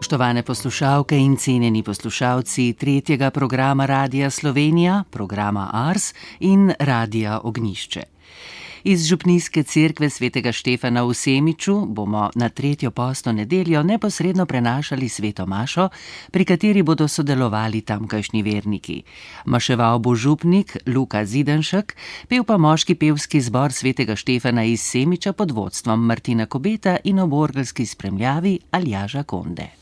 Spoštovane poslušalke in cenjeni poslušalci tretjega programa Radia Slovenija, programa Ars in Radia Ognišče. Iz Župnijske cerkve svetega Štefana v Semiču bomo na tretjo postno nedeljo neposredno prenašali sveto mašo, pri kateri bodo sodelovali tamkajšnji verniki. Maševal bo župnik Luka Zidanšek, pel pa moški pevski zbor svetega Štefana iz Semiča pod vodstvom Martina Kobeta in ob orgelski spremljavi Aljaža Konde.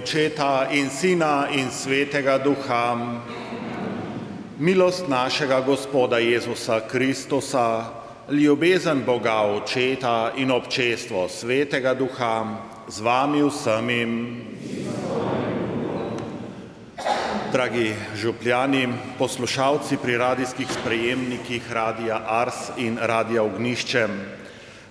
Očeta in Sina in Svetega Duha, milost našega Gospoda Jezusa Kristusa, ljubezen Boga Očeta in občestvo Svetega Duha z vami vsemi. Dragi župljani, poslušalci pri radijskih sprejemnikih Radia Ars in Radia Ognišče,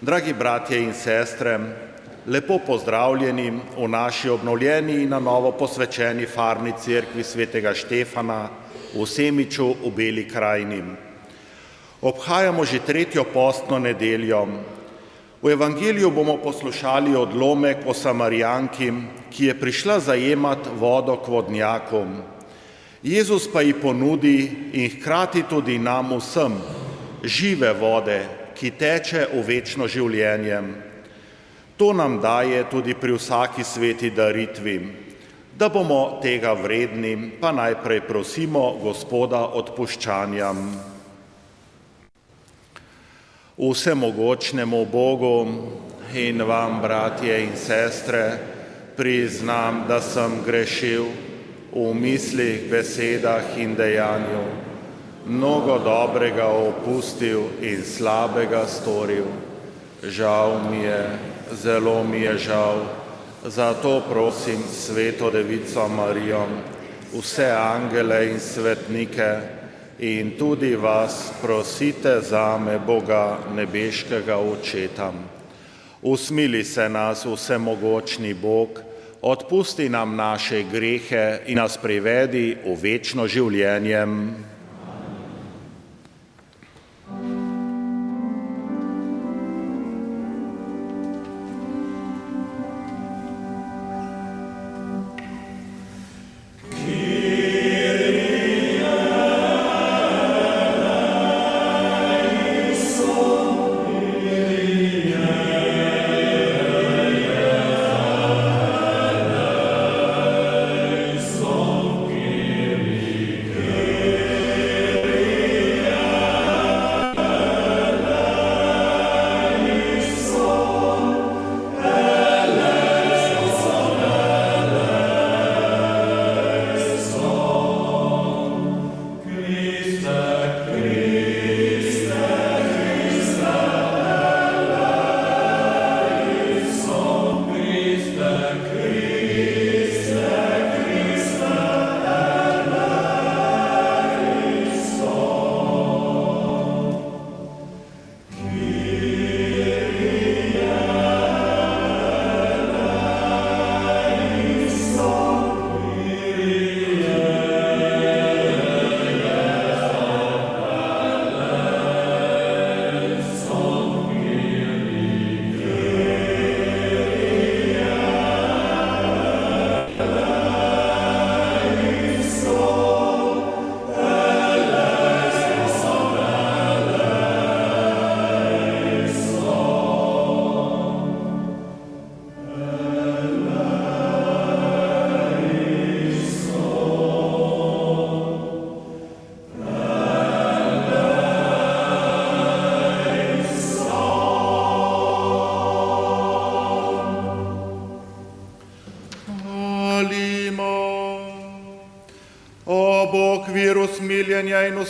dragi bratje in sestre, lepo pozdravljeni v naši obnovljeni in na novo posvečeni farni cerkvi svetega Štefana v Semiču v Beli krajini. Obhajamo že tretjo postno nedeljo. V evangeliju bomo poslušali odlomek o Samarijanki, ki je prišla zajemati vodo k vodnjakom. Jezus pa ji ponudi in hkrati tudi nam vsem žive vode, ki teče v večno življenje. To nam daje tudi pri vsaki sveti daritvi. Da bomo tega vredni, pa najprej prosimo Gospoda odpuščanja. Vsemogočnemu Bogu in vam, bratje in sestre, priznam, da sem grešil v mislih, besedah in dejanju, mnogo dobrega opustil in slabega storil. Žal mi je, zelo mi je žal. Zato prosim sveto Devico Marijo, vse angele in svetnike in tudi vas prosite za me, Boga nebeškega očeta. Usmili se nas vsemogočni Bog, odpusti nam naše grehe in nas privedi v večno življenje.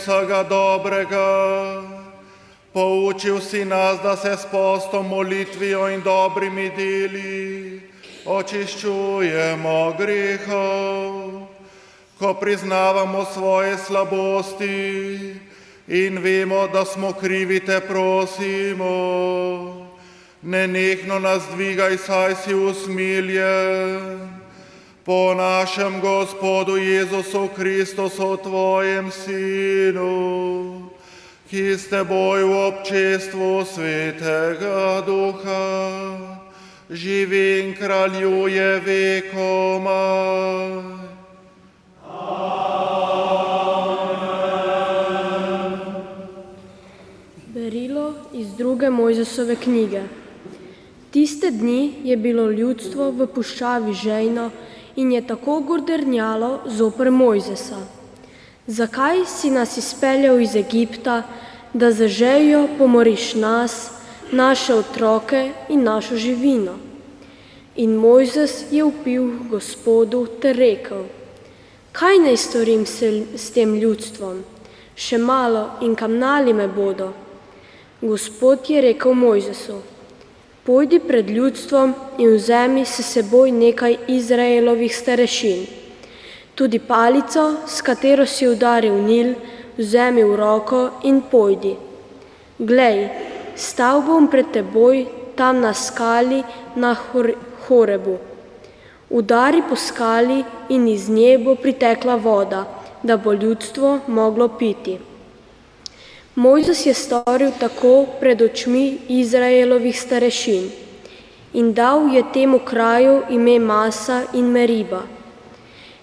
Vsega dobrega. Poučil si nas, da se s postom, molitvijo in dobrimi deli očiščujemo grehov, ko priznavamo svoje slabosti in vemo, da smo krivi, te prosimo. Nenehno nas dvigaj, saj si usmiljen. Po našem Gospodu Jezusu Kristusu, Tvojem Sinu, ki s Teboj v občestvu Svetega Duha, živi in kraljuje vekoma. Berilo iz druge Mojzesove knjige. Tiste dni je bilo ljudstvo v puščavi žejno in je tako gordernjalo zoper Mojzesa. Zakaj si nas izpeljal iz Egipta, da za željo pomoriš nas, naše otroke in našo živino. In Mojzes je upil Gospodu ter rekel: Kaj naj storim se, s tem ljudstvom? Še malo in kamnali me bodo. Gospod je rekel Mojzesu: Pojdi pred ljudstvom in vzemi se seboj nekaj Izraelovih starešin. Tudi palico, s katero si udaril Nil, vzemi v roko in pojdi. Glej, Stal bom pred teboj tam na skali na Horebu. Udari po skali in iz nje bo pritekla voda, da bo ljudstvo moglo piti. Mojzes je storil tako pred očmi Izraelovih starešin in dal je temu kraju ime Masa in Meriba.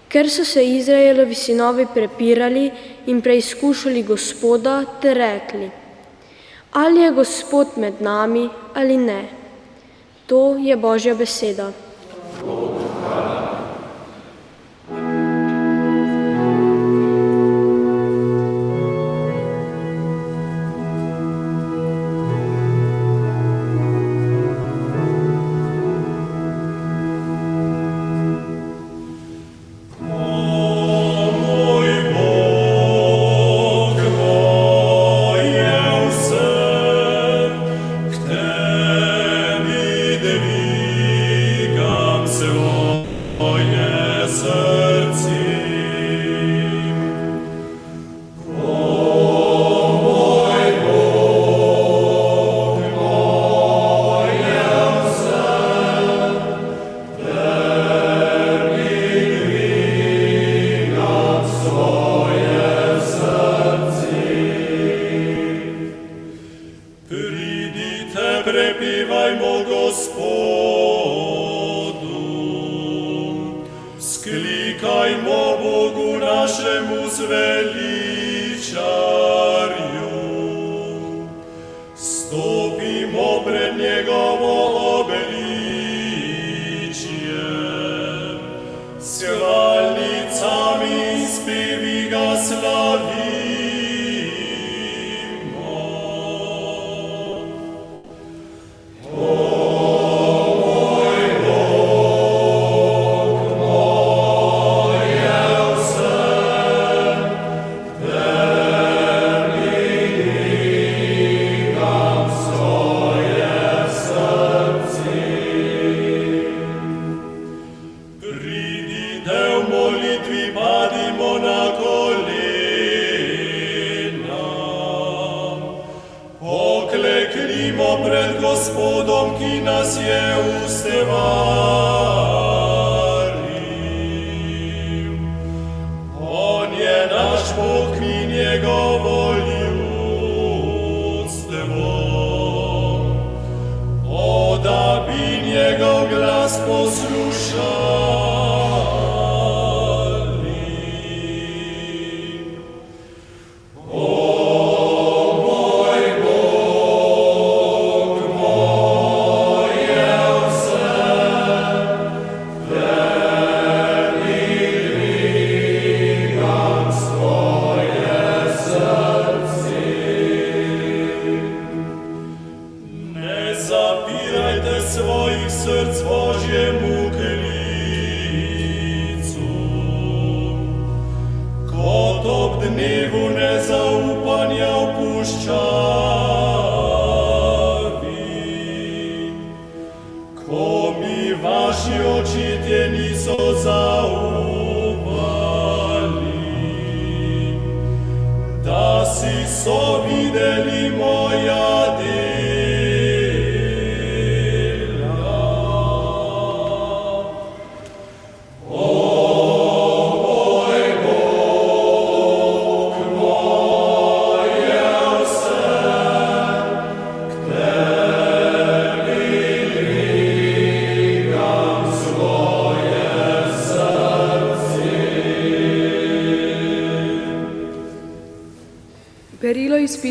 Ker so se Izraelovi sinovi prepirali in preizkušali gospoda, te rekli, ali je Gospod med nami ali ne. To je Božja beseda. zapirajte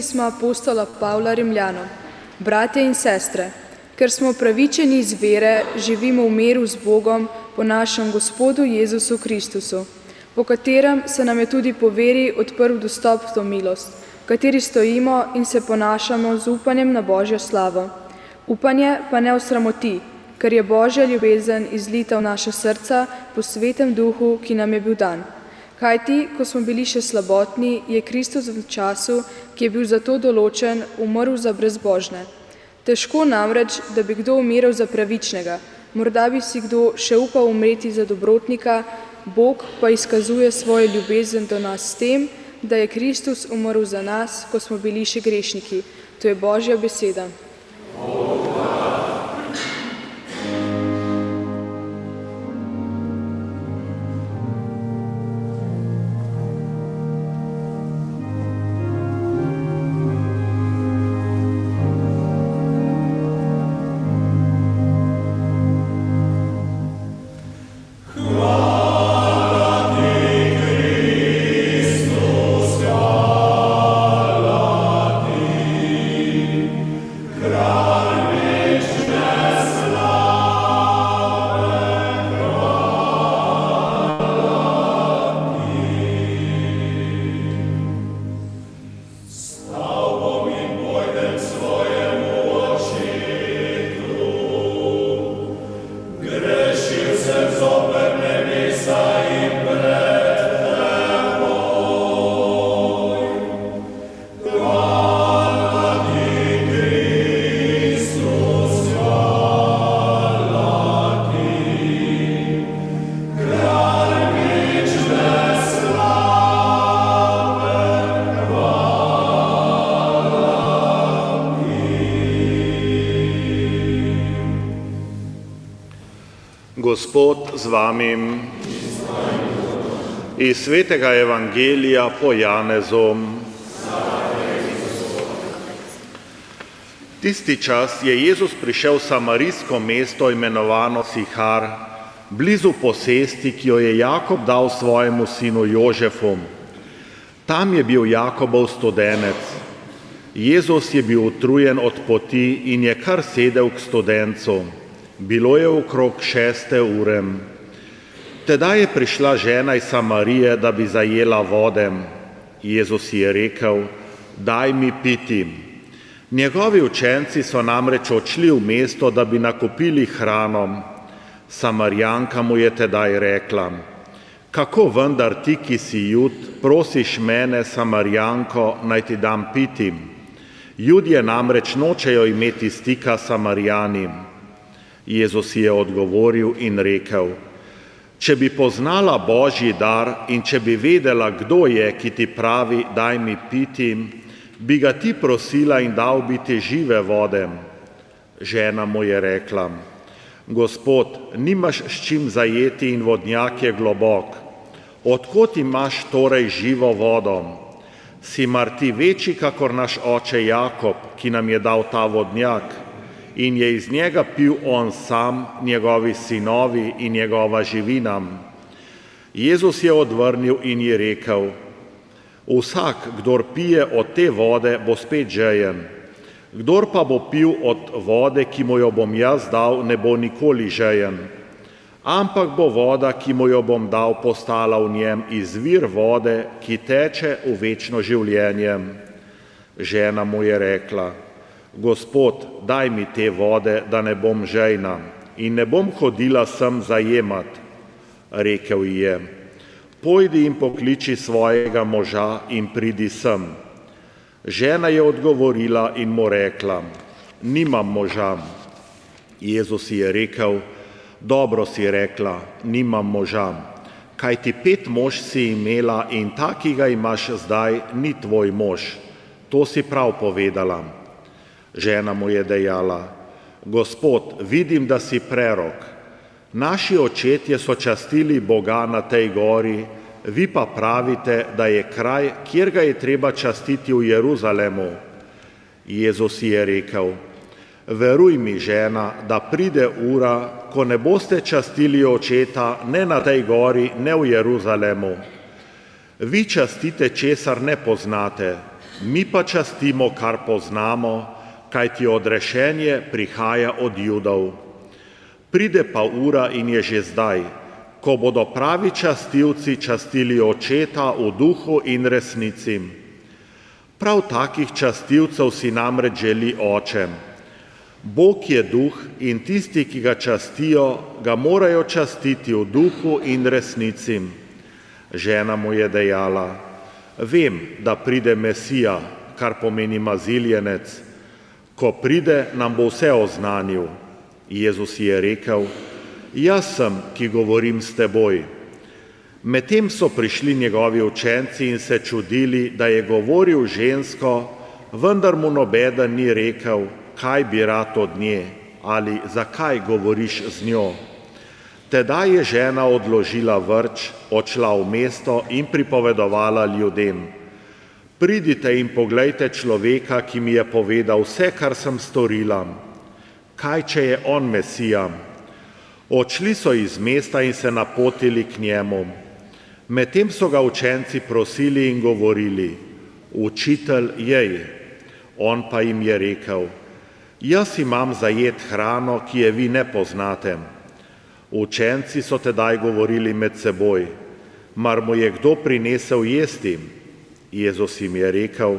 pisma apostola Pavla Rimljanom. Bratje in sestre, ker smo pravičeni iz vere, živimo v miru z Bogom po našem Gospodu Jezusu Kristusu, po katerem se nam je tudi po veri odprl dostop v to milost, v kateri stojimo in se ponašamo z upanjem na Božjo slavo. Upanje pa ne osramoti, ker je Božja ljubezen izlita v naša srca po svetem duhu, ki nam je bil dan. Kaj ti, ko smo bili še slabotni, je Kristus v času, ki je bil za to določen, umrl za brezbožne. Težko namreč, da bi kdo umiral za pravičnega, morda bi si kdo še upal umreti za dobrotnika, Bog pa izkazuje svojo ljubezen do nas s tem, da je Kristus umrl za nas, ko smo bili še grešniki. To je Božja beseda. Gospod Iz svetega evangelija po Janezu. Tisti čas je Jezus prišel v samarijsko mesto imenovano Sihar, blizu posesti, ki jo je Jakob dal svojemu sinu Jožefu. Tam je bil Jakobov studenec. Jezus je bil utrujen od poti in je kar sedel k studencu. Bilo je okrog šeste ure. Tedaj je prišla žena iz Samarije, da bi zajela vode. Jezus je rekel, daj mi piti. Njegovi učenci so namreč odšli v mesto, da bi nakupili hrano. Samarjanka mu je tedaj rekla, kako vendar ti, ki si jud, prosiš mene, Samarjanko, naj ti dam piti. Judje namreč nočejo imeti stika s Samarjani. Jezus je odgovoril in rekel, če bi poznala Božji dar in če bi vedela, kdo je, ki ti pravi, daj mi piti, bi ga ti prosila in dal bi ti žive vode. Žena mu je rekla, Gospod, nimaš s čim zajeti in vodnjak je globok. Odkot imaš torej živo vodo? Si mar ti večji, kakor naš oče Jakob, ki nam je dal ta vodnjak? In je iz njega pil on sam, njegovi sinovi in njegova živina. Jezus je odvrnil in je rekel, vsak, kdor pije od te vode, bo spet žejen. Kdor pa bo pil od vode, ki mu jo bom jaz dal, ne bo nikoli žejen. Ampak bo voda, ki mu jo bom dal, postala v njem izvir vode, ki teče v večno življenje. Žena mu je rekla, Gospod, daj mi te vode, da ne bom žejna in ne bom hodila sem zajemat, rekel je. pojdi in pokliči svojega moža in pridi sem. Žena je odgovorila in mu rekla, nimam moža. Jezus je rekel, dobro si rekla, nimam moža. Kaj ti pet mož si imela in ta, ki ga imaš zdaj, ni tvoj mož. To si prav povedala. Žena mu je dejala, Gospod, vidim, da si prerok. Naši očetje so častili Boga na tej gori, vi pa pravite, da je kraj, kjer ga je treba častiti v Jeruzalemu. Jezus je rekel, veruj mi, žena, da pride ura, ko ne boste častili očeta ne na tej gori, ne v Jeruzalemu. Vi častite, česar ne poznate, mi pa častimo, kar poznamo, kajti odrešenje prihaja od judov. Pride pa ura in je že zdaj, ko bodo pravi častilci častili očeta v duhu in resnici. Prav takih častilcev si namreč želi oče. Bog je duh in tisti, ki ga častijo, ga morajo častiti v duhu in resnici. Žena mu je dejala, vem, da pride Mesija, kar pomeni maziljenec. Ko pride, nam bo vse oznanil. Jezus je rekel, jaz sem, ki govorim s teboj. Medtem so prišli njegovi učenci in se čudili, da je govoril žensko, vendar mu nobeden ni rekel, kaj bi rad od nje ali zakaj govoriš z njo. Teda je žena odložila vrč, odšla v mesto in pripovedovala ljudem. Pridite in poglejte človeka, ki mi je povedal vse, kar sem storila kaj če je on Mesija. Odšli so iz mesta in se napotili k njemu. Medtem so ga učenci prosili in govorili, učitelj jej. On pa jim je rekel, jaz imam zajet hrano, ki je vi ne poznate. Učenci so tedaj govorili med seboj, mar mu je kdo prinesel jesti? Jezus jim je rekel,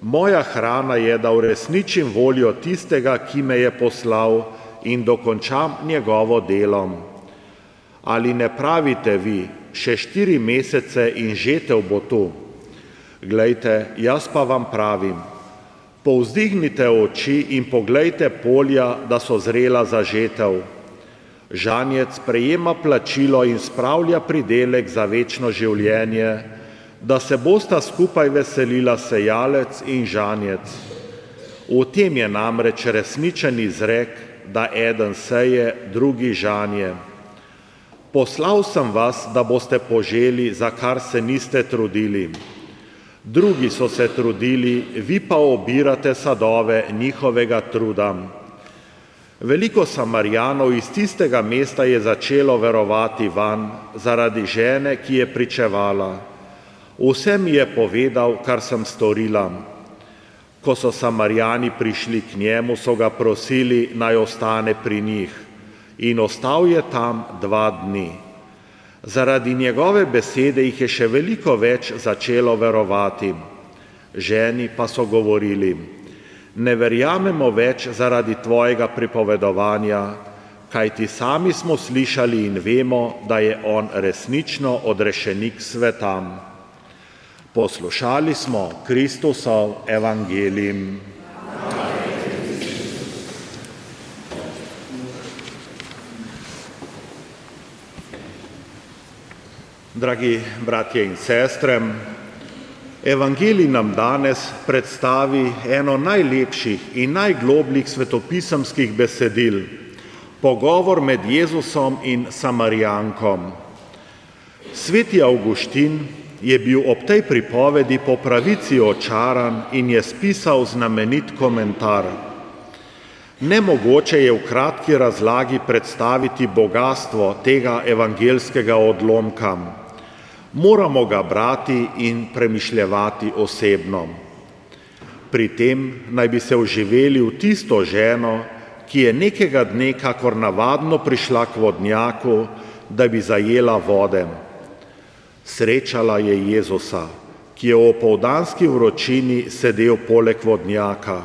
Moja hrana je, da uresničim voljo tistega, ki me je poslal in dokončam njegovo delo. Ali ne pravite vi, še štiri mesece in žetev bo tu? Glejte, jaz pa vam pravim, povzdignite oči in poglejte polja, da so zrela za žetev. Žanjec prejema plačilo in spravlja pridelek za večno življenje, da se bosta skupaj veselila sejalec in žanjec. V tem je namreč resničen izrek, da eden seje, drugi žanje. Poslal sem vas, da boste poželi, za kar se niste trudili. Drugi so se trudili, vi pa obirate sadove njihovega truda. Veliko samarjanov iz tistega mesta je začelo verovati van zaradi žene, ki je pričevala. Vse mi je povedal, kar sem storila. Ko so samarjani prišli k njemu, so ga prosili, naj ostane pri njih. In ostal je tam dva dni. Zaradi njegove besede jih je še veliko več začelo verovati. Ženi pa so govorili, ne verjamemo več zaradi tvojega pripovedovanja, kaj ti sami smo slišali in vemo, da je on resnično odrešenik svetam. Poslušali smo Kristusov evangelim. Dragi bratje in sestre, evangelij nam danes predstavi eno najlepših in najglobljih svetopisemskih besedil, pogovor med Jezusom in Samarijankom. Sveti Augustin je bil ob tej pripovedi po pravici očaran in je spisal znamenit komentar. Nemogoče je v kratki razlagi predstaviti bogatstvo tega evangelskega odlomka. Moramo ga brati in premišljevati osebno. Pri tem naj bi se oživeli v tisto ženo, ki je nekega dne kakor navadno prišla k vodnjaku, da bi zajela vode. Srečala je Jezusa, ki je v opoldanski vročini sedel poleg vodnjaka.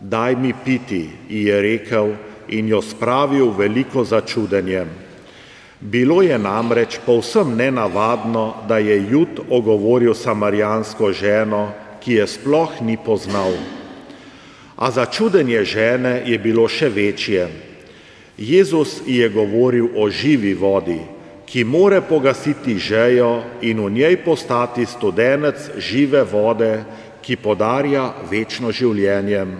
Daj mi piti, ji je rekel in jo spravil veliko začudenje. Bilo je namreč povsem nenavadno, da je Jud ogovoril samarijansko ženo, ki je sploh ni poznal. A začudenje žene je bilo še večje. Jezus je govoril o živi vodi, ki more pogasiti žejo in v njej postati studenec žive vode, ki podarja večno življenjem.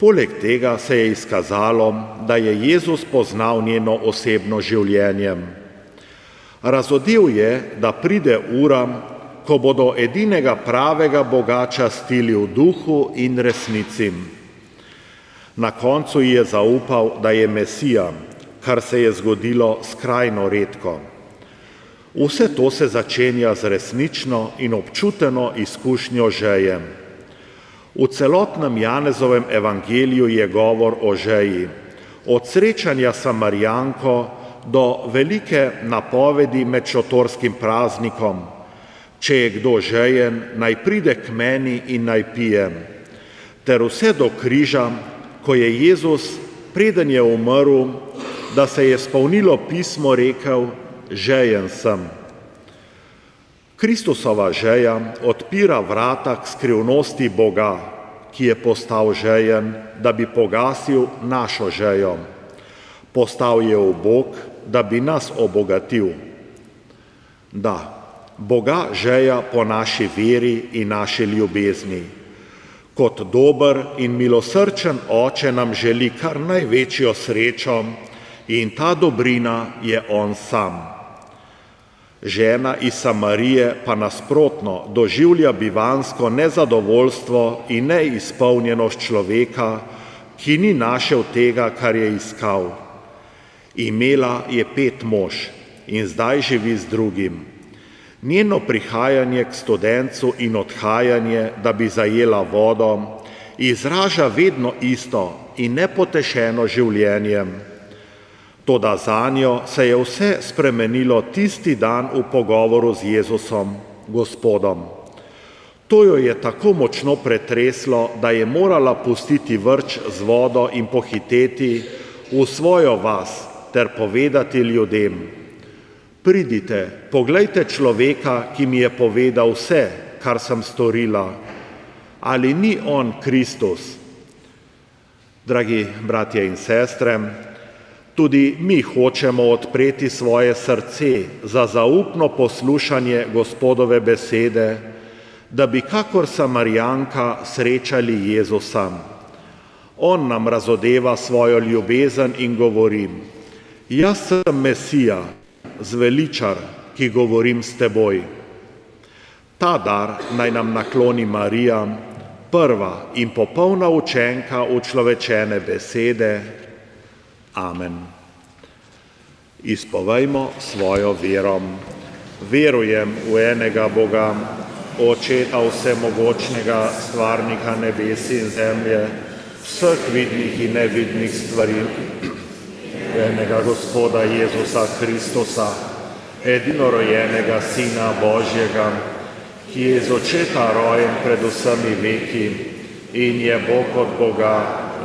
Poleg tega se je izkazalo, da je Jezus poznal njeno osebno življenje. Razodil je, da pride ura, ko bodo edinega pravega Boga častili v duhu in resnici. Na koncu je zaupal, da je Mesija, kar se je zgodilo skrajno redko. Vse to se začenja z resnično in občuteno izkušnjo žejem. V celotnem Janezovem evangeliju je govor o žeji, od srečanja Samarijanko do velike napovedi med šotorskim praznikom. Če je kdo žejen, naj pride k meni in naj pijem. Ter vse do križa, ko je Jezus, preden je umrl, da se je spolnilo pismo, rekel: Žejen sem. Kristusova žeja odpira vrata k skrivnosti Boga, ki je postal žejen, da bi pogasil našo žejo. Postal je v Bog, da bi nas obogatil. Da, Boga žeja po naši veri in naši ljubezni. Kot dober in milosrčen oče nam želi kar največjo srečo in ta dobrina je on sam. Žena iz Samarije pa nasprotno doživlja bivansko nezadovoljstvo in neizpolnjenost človeka, ki ni našel tega, kar je iskal. Imela je pet mož in zdaj živi z drugim. Njeno prihajanje k studencu in odhajanje, da bi zajela vodo, izraža vedno isto in nepotešeno življenjem. Toda za njo se je vse spremenilo tisti dan v pogovoru z Jezusom, Gospodom. To jo je tako močno pretreslo, da je morala pustiti vrč z vodo in pohiteti v svojo vas ter povedati ljudem: Pridite, poglejte človeka, ki mi je povedal vse, kar sem storila. Ali ni on Kristus? Dragi bratje in sestre, Tudi mi hočemo odpreti svoje srce za zaupno poslušanje gospodove besede, da bi kakor Samarijanka srečali Jezusa. On nam razodeva svojo ljubezen in govori, jaz sem Mesija, zveličar, ki govorim s teboj. Ta dar naj nam nakloni Marija, prva in popolna učenka učlovečene besede, Amen. Izpovejmo svojo vero. Verujem v enega Boga, očeta vsemogočnega, stvarnika nebes in zemlje, vseh vidnih in nevidnih stvari, enega Gospoda Jezusa Kristusa, edinorojenega Sina Božjega, ki je z očeta rojen pred vsemi veki in je Bog od Boga,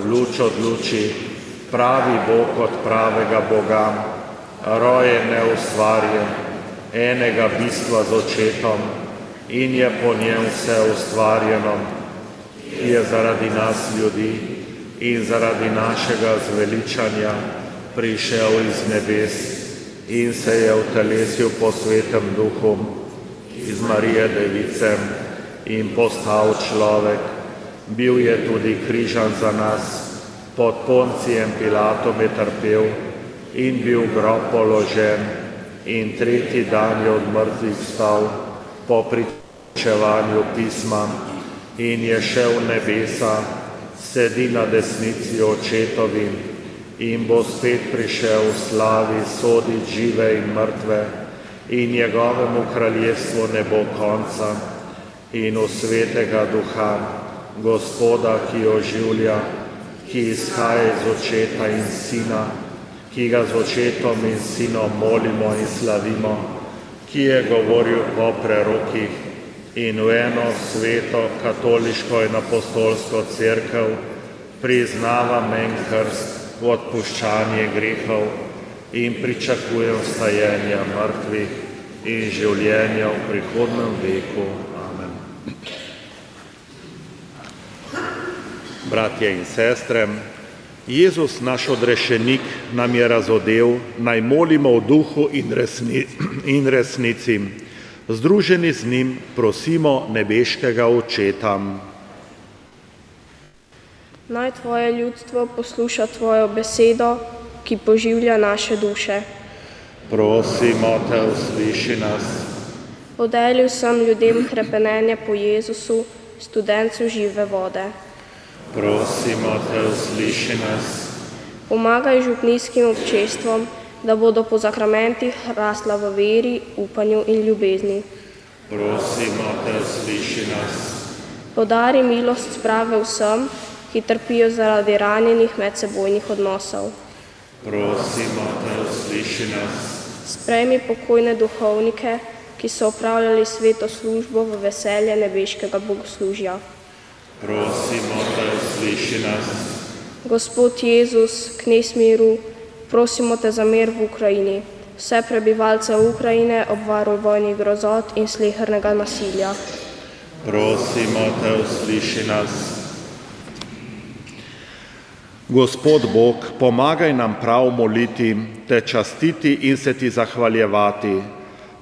luč od luči, pravi Bog od pravega Boga, roje neustvarjen, enega bistva z očetom in je po njem vse ustvarjeno, ki je zaradi nas ljudi in zaradi našega zveličanja prišel iz nebes in se je utelesil po svetem duhu iz Marije Device in postal človek. Bil je tudi križan za nas, pod Poncijem Pilatom je trpel in bil grob položen in tretji dan je od mrtvih stal po pričevanju pisma in je šel v nebesa, sedi na desnici očetovim in bo spet prišel v slavi soditi žive in mrtve in njegovemu kraljestvu ne bo konca in v svetega duha, gospoda, ki oživlja, ki izhaja iz očeta in sina, ki ga z očetom in sinom molimo in slavimo, ki je govoril o prerokih in v eno sveto katoliško in apostolsko crkv priznava men krst v odpuščanje grehov in pričakuje vstajenja mrtvih in življenja v prihodnem veku. Amen. Bratje in sestre, Jezus, naš odrešenik, nam je razodel, naj molimo v duhu in, resni, in resnici. Združeni z njim prosimo nebeškega očeta. Naj tvoje ljudstvo posluša tvojo besedo, ki poživlja naše duše. Prosimo te, usliši nas. Podelil sem ljudem krepenenje po Jezusu, študencu žive vode. Prosimo te, usliši nas. Pomagaj župnijskim občestvom, da bodo po zakramentih rasla v veri, upanju in ljubezni. Prosimo te, usliši nas. Podari milost sprave vsem, ki trpijo zaradi ranjenih medsebojnih odnosov. Prosimo te, usliši nas. Sprejmi pokojne duhovnike, ki so opravljali sveto službo v veselje nebeškega bogoslužja. Prosimo te, usliši nas. Gospod Jezus, knes miru, prosimo te za mir v Ukrajini. Vse prebivalce Ukrajine obvaruj vojnih grozot in slehrnega nasilja. Prosimo te, usliši nas. Gospod Bog, pomagaj nam prav moliti, te častiti in se ti zahvaljevati.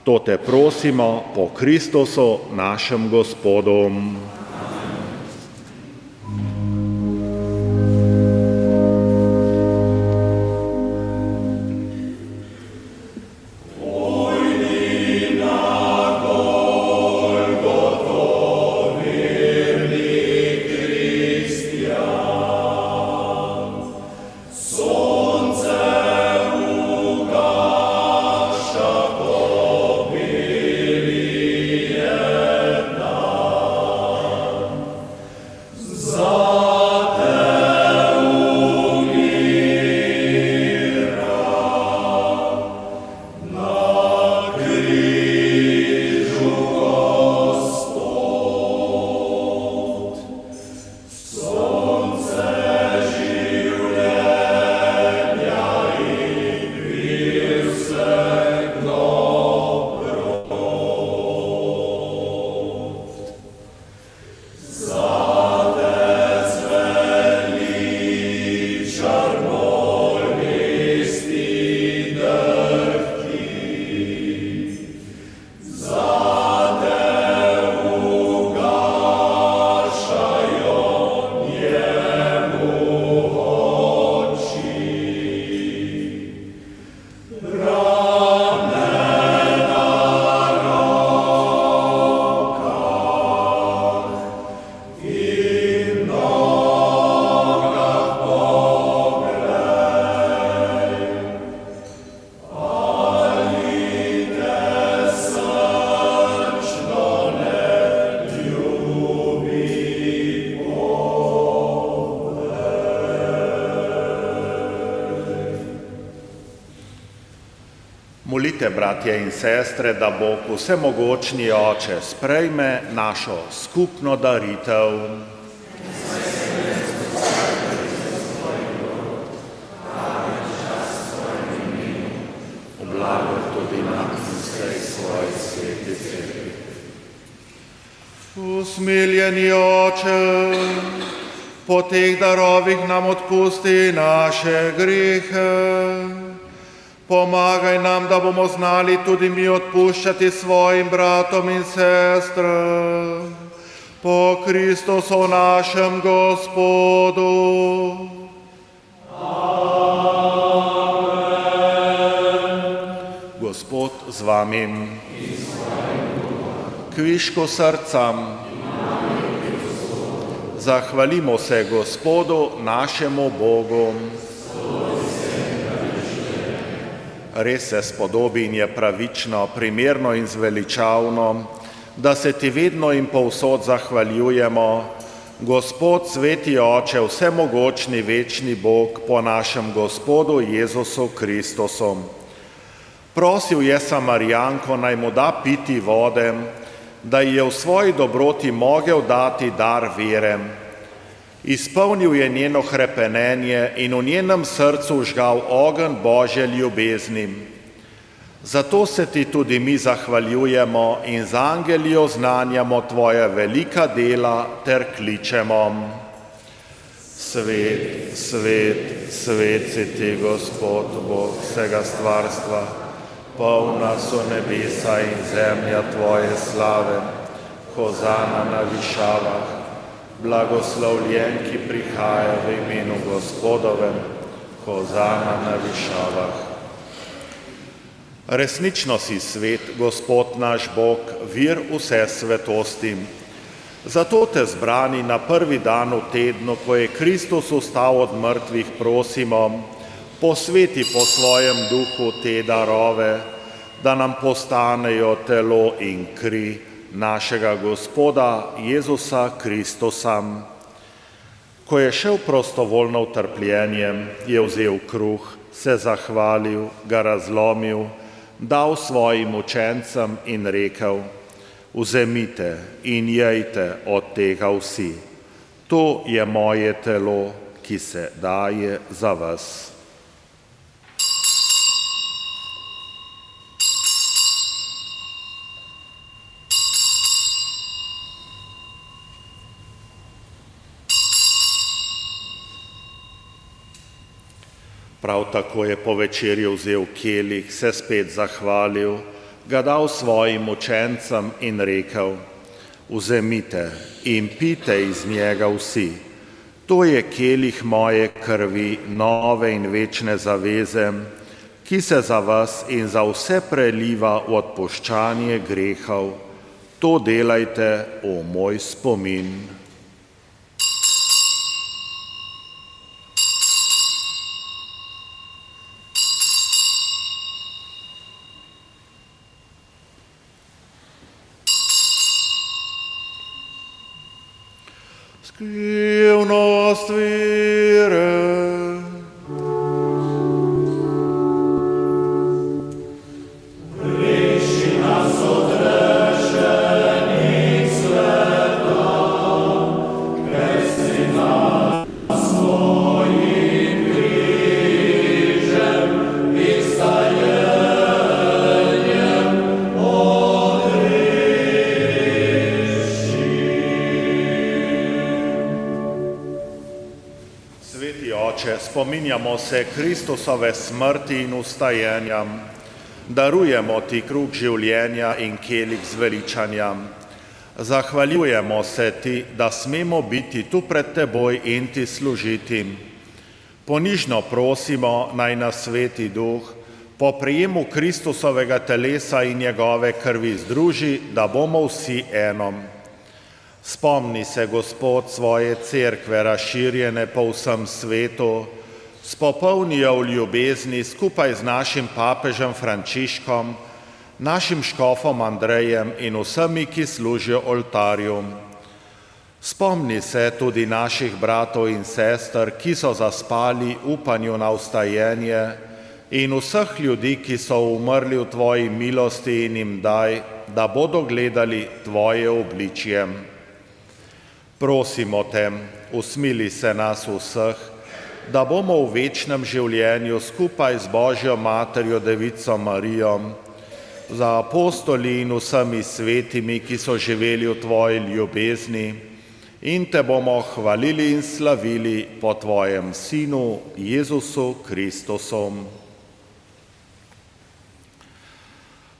To te prosimo po Kristusu, našem Gospodu. Molite, bratje in sestre, da Bog vsemogočni oče sprejme našo skupno daritev. Oblago tudi nam in vsej svoji sveti cerkvi. Usmiljeni oče, po teh darovih nam odpusti naše grehe. Pomagaj nam, da bomo znali tudi mi odpuščati svojim bratom in sestram. Po Kristusu našem Gospodu. Amen. Gospod z vami. Kviško srcam. Zahvalimo se Gospodu našemu Bogu. Res se spodobi in je pravično, primerno in zveličavno, da se ti vedno in povsod zahvaljujemo, Gospod sveti oče, vsemogočni večni Bog po našem Gospodu Jezusu Kristusu. Prosil je Samarijanko naj mu da piti vode, da ji je v svoji dobroti mogel dati dar vere. Izpolnil je njeno hrepenenje in v njenem srcu žgal ogen Božje ljubeznim. Zato se ti tudi mi zahvaljujemo in z angeli oznanjamo tvoje velika dela ter kličemo. Svet, svet, svet si ti, Gospod, Bog vsega stvarstva, polna so nebesa in zemlja tvoje slave, hozana na višavah blagoslovljen, ki prihaja v imenu Gospodovem, hozana na višavah. Resnično si svet, Gospod naš Bog, vir vse svetosti. Zato te zbrani na prvi dan v tednu, ko je Kristus ustal od mrtvih, prosimo, posveti po svojem duhu te darove, da nam postanejo telo in kri našega Gospoda Jezusa Kristusa. Ko je šel prostovoljno v trpljenje, je vzel kruh, se zahvalil, ga razlomil, dal svojim učencem in rekel, vzemite in jejte od tega vsi. To je moje telo, ki se daje za vas. Prav tako je po večerji vzel kelih, se spet zahvalil, ga dal svojim učencem in rekel: Vzemite in pite iz njega vsi. To je kelih moje krvi, nove in večne zaveze, ki se za vas in za vse preliva v odpuščanje grehov. To delajte v moj spomin. Skrivnost vere. Kristusove smrti in ustajenja, darujemo ti kruh življenja in kelik zveličanja. Zahvaljujemo se ti, da smemo biti tu pred teboj in ti služiti. Ponižno prosimo naj nas sveti duh po prijemu Kristusovega telesa in njegove krvi združi, da bomo vsi enom. Spomni se, Gospod, svoje cerkve razširjene po vsem svetu, spopolnijo v ljubezni skupaj z našim papežem Frančiškom, našim škofom Andrejem in vsemi, ki služijo oltarju. Spomni se tudi naših bratov in sester, ki so zaspali upanju na ustajenje in vseh ljudi, ki so umrli v Tvoji milosti in jim daj, da bodo gledali Tvoje obličje. Prosimo te, usmili se nas vseh, da bomo v večnem življenju skupaj z Božjo materjo Devico Marijo, za apostoli in vsemi svetimi, ki so živeli v Tvoji ljubezni in Te bomo hvalili in slavili po Tvojem Sinu Jezusu Kristusu.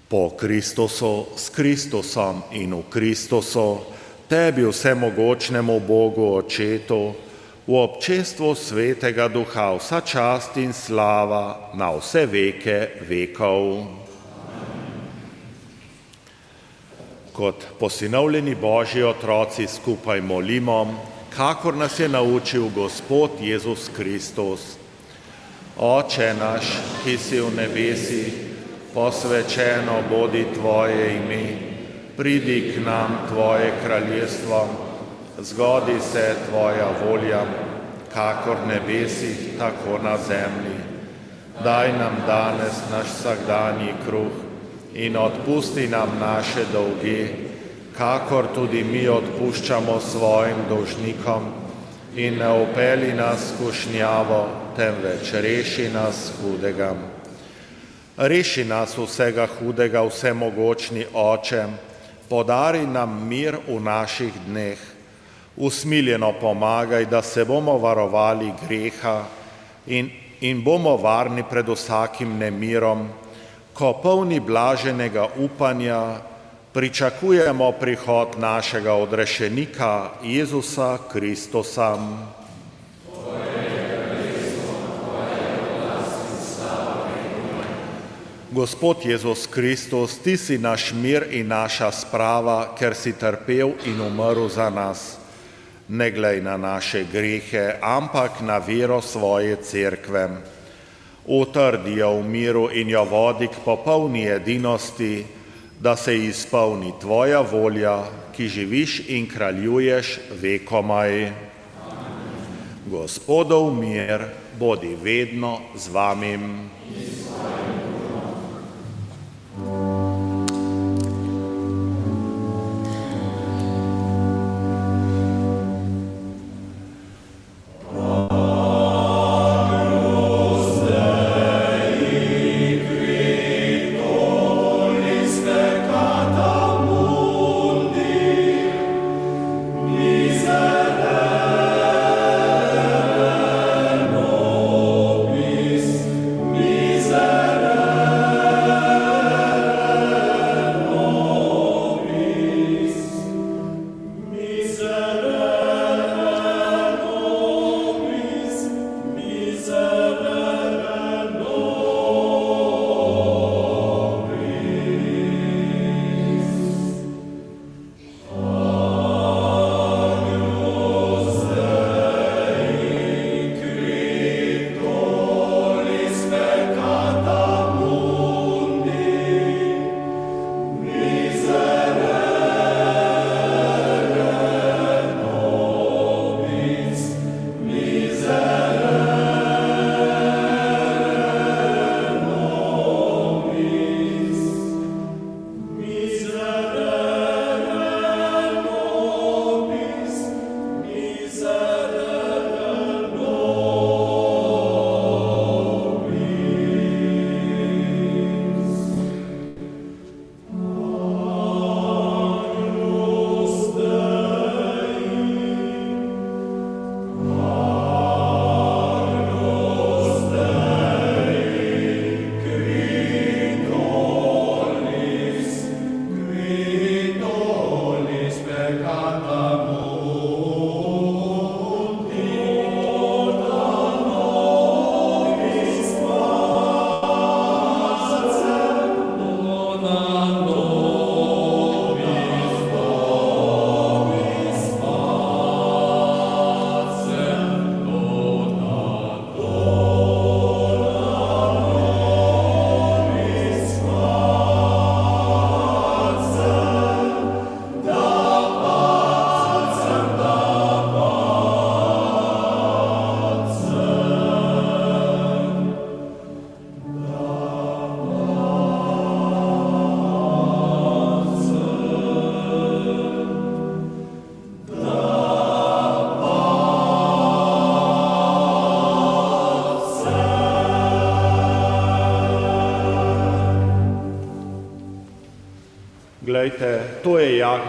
Po Kristusu, s Kristusom in v Kristusu, Tebi vsemogočnemu Bogu Očetu, v občestvu svetega duha vsa čast in slava na vse veke vekov. Kot posinovljeni božji otroci skupaj molimo, kakor nas je naučil Gospod Jezus Kristus. Oče naš, ki si v nebesi, posvečeno bodi Tvoje ime, pridi k nam Tvoje kraljestvo zgodi se tvoja volja, kakor nebesih, tako na zemlji. Daj nam danes naš vsakdanji kruh in odpusti nam naše dolge, kakor tudi mi odpuščamo svojim dolžnikom in ne upeli nas skušnjavo, temveč reši nas hudega. Reši nas vsega hudega, vsemogočni Oče, podari nam mir v naših dneh, usmiljeno pomagaj, da se bomo varovali greha in, in bomo varni pred vsakim nemirom, ko polni blaženega upanja pričakujemo prihod našega odrešenika Jezusa Kristusa. Gospod Jezus Kristus, ti si naš mir in naša sprava, ker si trpel in umrl za nas. Ne glej na naše grehe, ampak na vero svoje cerkve. Utrdi jo v miru in jo vodi k popolni edinosti, da se izpolni tvoja volja, ki živiš in kraljuješ vekomaj. Gospodov mir bodi vedno z vami. Glejte,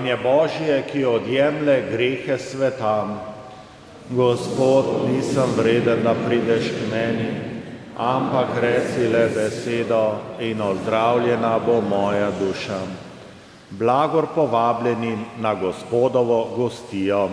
je jagnje Božje, ki odjemlje grehe sveta. Gospod, nisem vreden, da prideš k meni, ampak reci le besedo in ozdravljena bo moja duša. Blagor povabljeni na gospodovo gostijo.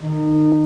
Mm-hmm.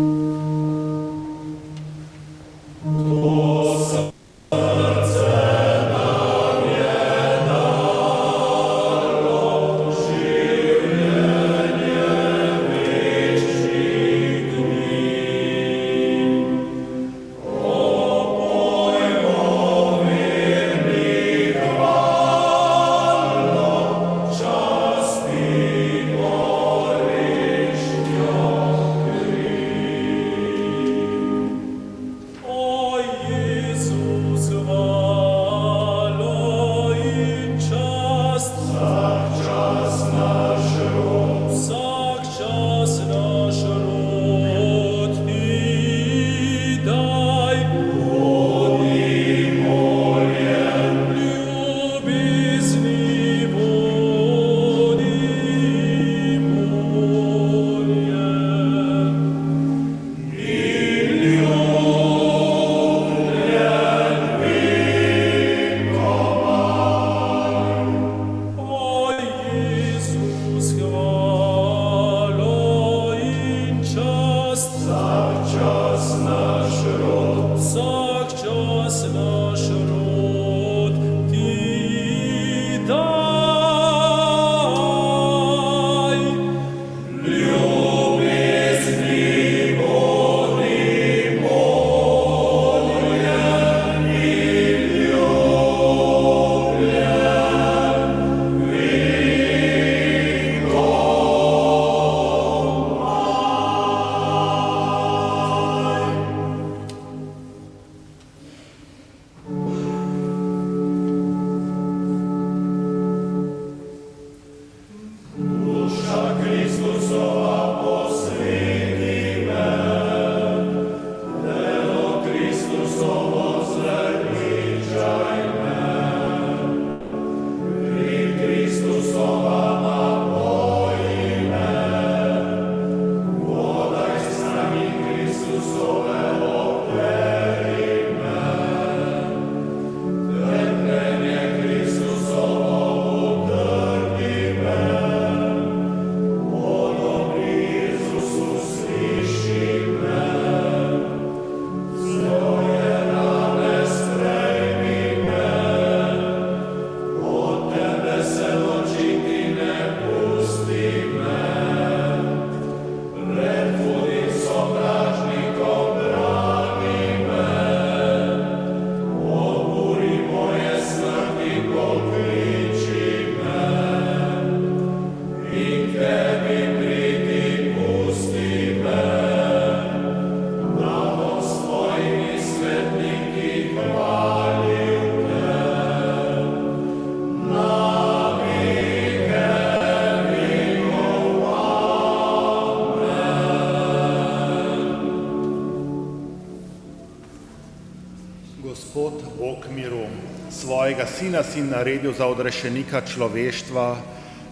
Sina si naredil za odrešenika človeštva,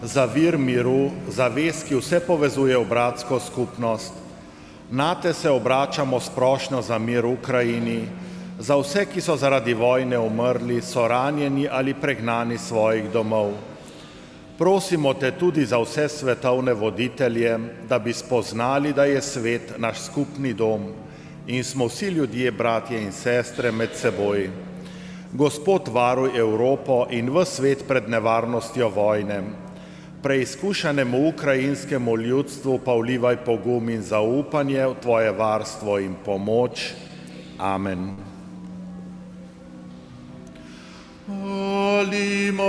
za vir miru, za ves, ki vse povezuje v bratsko skupnost. Nate se obračamo sprošno za mir v Ukrajini, za vse, ki so zaradi vojne umrli, so ranjeni ali pregnani svojih domov. Prosimo te tudi za vse svetovne voditelje, da bi spoznali, da je svet naš skupni dom in smo vsi ljudje, bratje in sestre med seboj. Gospod varuj Evropo in v svet pred nevarnostjo vojne. Preizkušenemu ukrajinskemu ljudstvu pa vlivaj pogum in zaupanje v Tvoje varstvo in pomoč. Amen. Molimo,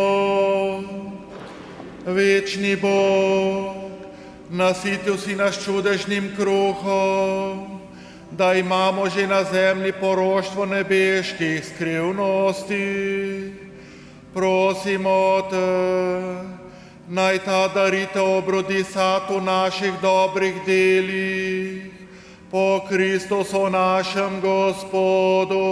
večni Bog, nasitil si nas čudežnim kruhom, da imamo že na zemlji poroštvo nebeških skrivnosti. Prosimo te, naj ta daritev obrodi sad v naših dobrih delih, po Kristusu našem Gospodu.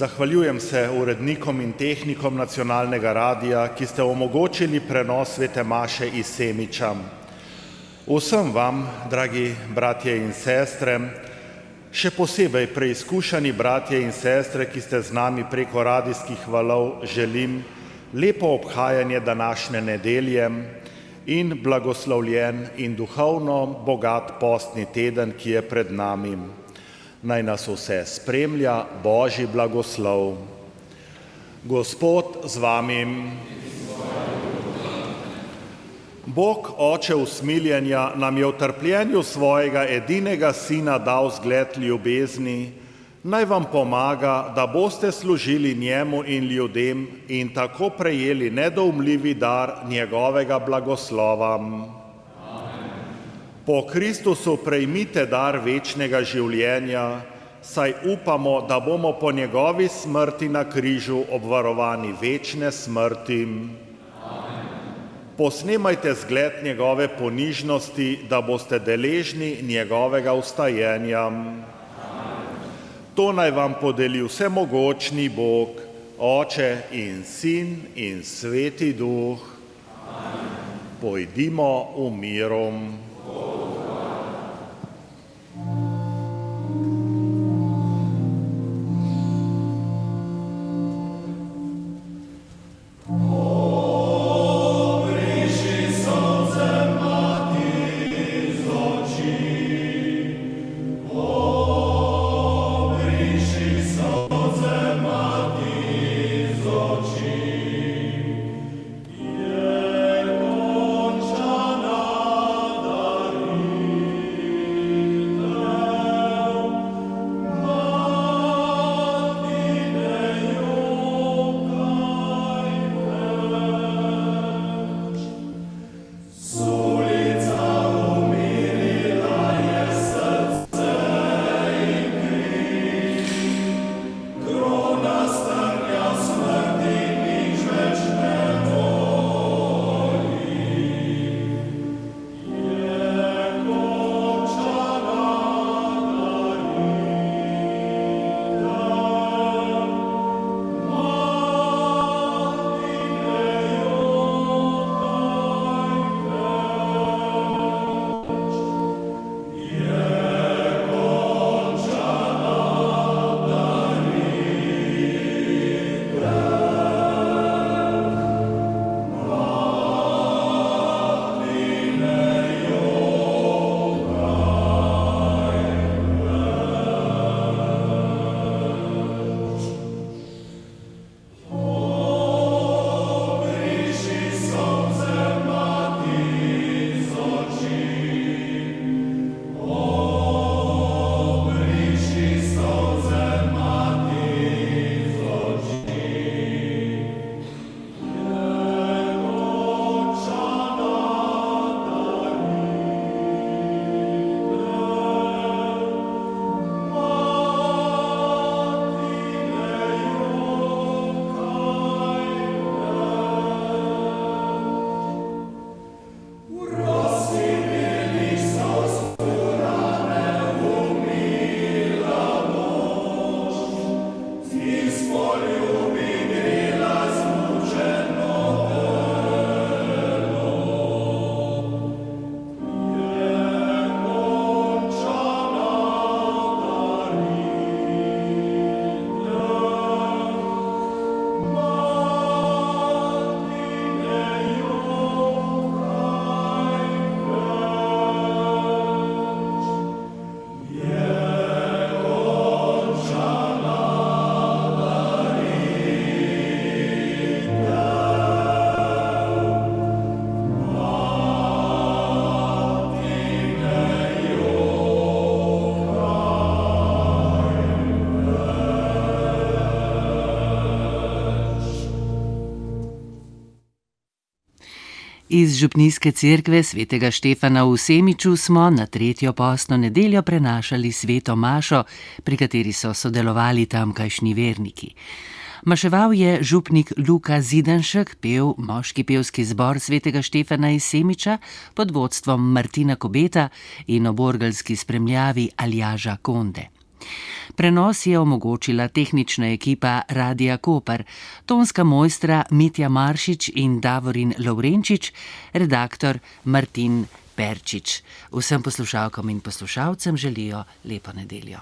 Zahvaljujem se urednikom in tehnikom nacionalnega radija, ki ste omogočili prenos svete Maše iz Semiča. Vsem vam, dragi bratje in sestre, še posebej preizkušani bratje in sestre, ki ste z nami preko radijskih valov, želim, lepo obhajanje današnje nedelje in blagoslovljen in duhovno bogat postni teden, ki je pred nami. Naj nas vse spremlja Božji blagoslov. Gospod z vami. Bog, oče usmiljenja, nam je v trpljenju svojega edinega sina dal zgled ljubezni, naj vam pomaga, da boste služili njemu in ljudem in tako prejeli nedoumljivi dar njegovega blagoslova. Po Kristusu prejmite dar večnega življenja, saj upamo, da bomo po njegovi smrti na križu obvarovani večne smrti. Posnemajte zgled njegove ponižnosti, da boste deležni njegovega ustajenja. To naj vam podeli vsemogočni Bog, Oče in Sin in Sveti Duh. Pojdimo v mirom. Iz Župnijske cerkve svetega Štefana v Semiču smo na tretjo postno nedeljo prenašali sveto Mašo, pri kateri so sodelovali tamkajšnji verniki. Maševal je župnik Luka Zidanšek, pel moški pevski zbor svetega Štefana iz Semiča pod vodstvom Martina Kobeta in oborgalski spremljavi Aljaža Konde. Prenos je omogočila tehnična ekipa Radia Koper, tonska mojstra Mitja Maršič in Davorin Lovrenčič, redaktor Martin Perčič. Vsem poslušalkam in poslušalcem želijo lepo nedeljo.